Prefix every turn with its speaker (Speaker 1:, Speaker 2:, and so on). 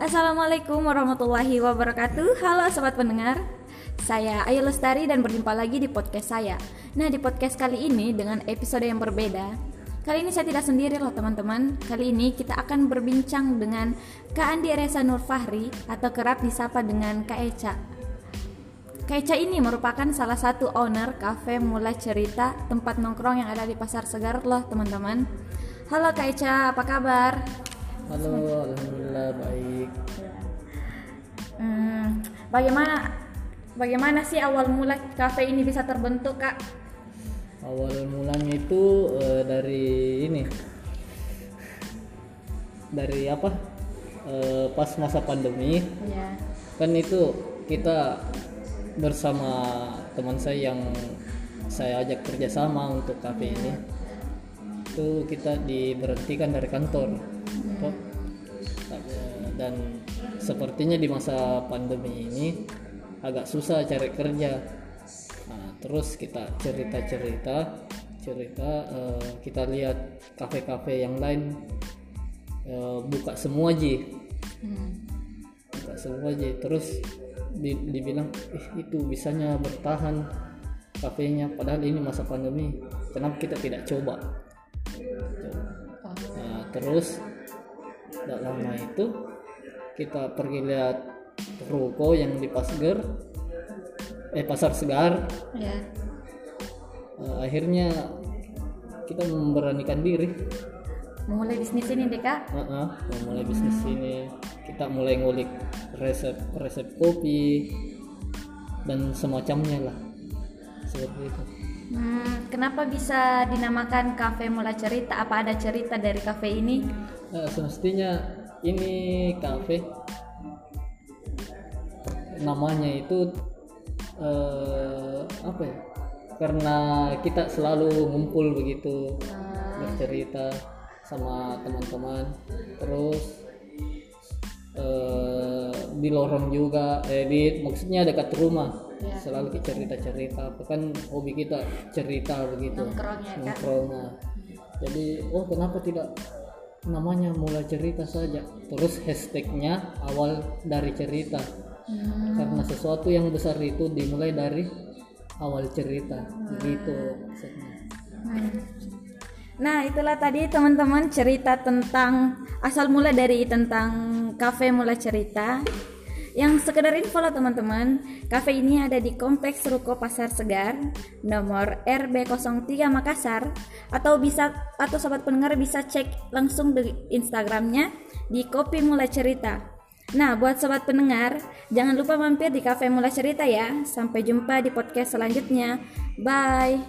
Speaker 1: Assalamualaikum warahmatullahi wabarakatuh. Halo sobat pendengar. Saya Ayu Lestari dan berjumpa lagi di podcast saya. Nah di podcast kali ini dengan episode yang berbeda. Kali ini saya tidak sendiri loh teman-teman. Kali ini kita akan berbincang dengan Kak Andi Reza Nur Fahri Atau kerap disapa dengan Kak Eca. Kak Eca ini merupakan salah satu owner cafe Mulai Cerita Tempat nongkrong yang ada di Pasar Segar loh teman-teman. Halo Kak Eca, apa kabar?
Speaker 2: Halo, alhamdulillah baik.
Speaker 1: Hmm, bagaimana bagaimana sih awal mula kafe ini bisa terbentuk kak?
Speaker 2: Awal mulanya itu eh, dari ini, dari apa? Eh, pas masa pandemi,
Speaker 1: Ya.
Speaker 2: kan itu kita bersama teman saya yang saya ajak kerjasama untuk kafe ini, itu kita diberhentikan dari kantor. Toh, dan sepertinya di masa pandemi ini agak susah cari kerja nah, terus kita cerita cerita cerita eh, kita lihat kafe-kafe yang lain eh, buka semua ji
Speaker 1: Hmm.
Speaker 2: buka semua ji terus di- dibilang ih itu bisanya bertahan kafenya padahal ini masa pandemi kenapa kita tidak coba. Nah, terus tidak lama itu kita pergi lihat ruko yang di Pasger eh pasar segar.
Speaker 1: Ya.
Speaker 2: Eh, akhirnya kita memberanikan diri.
Speaker 1: Memulai bisnis ini deh kak.
Speaker 2: Heeh, memulai bisnis ini. Kita mulai ngulik resep resep kopi dan semacamnya lah seperti itu
Speaker 1: Hmm, kenapa bisa dinamakan kafe Mula Cerita? Apa ada cerita dari kafe ini?
Speaker 2: Nah, semestinya ini kafe namanya itu eh, apa ya? Karena kita selalu ngumpul begitu bercerita sama teman-teman, terus eh, di lorong juga, eh, di maksudnya dekat rumah selalu kita cerita-cerita. Kan hobi kita cerita begitu
Speaker 1: Nongkrongnya kak.
Speaker 2: nongkrong nah. jadi oh kenapa tidak namanya mulai cerita saja terus hashtagnya awal dari cerita
Speaker 1: Hmm.
Speaker 2: karena sesuatu yang besar itu dimulai dari awal cerita begitu maksudnya
Speaker 1: Hmm. Nah itulah tadi teman-teman cerita tentang asal mula dari tentang kafe Mula Cerita. Yang sekedar info lah teman-teman. Kafe ini ada di Kompleks Ruko Pasar Segar Nomor RB03 Makassar. Atau bisa atau sobat pendengar bisa cek langsung di Instagramnya Di Kopi Mula Cerita. Nah buat sobat pendengar Jangan lupa mampir di Kafe Mula Cerita ya. Sampai jumpa di podcast selanjutnya. Bye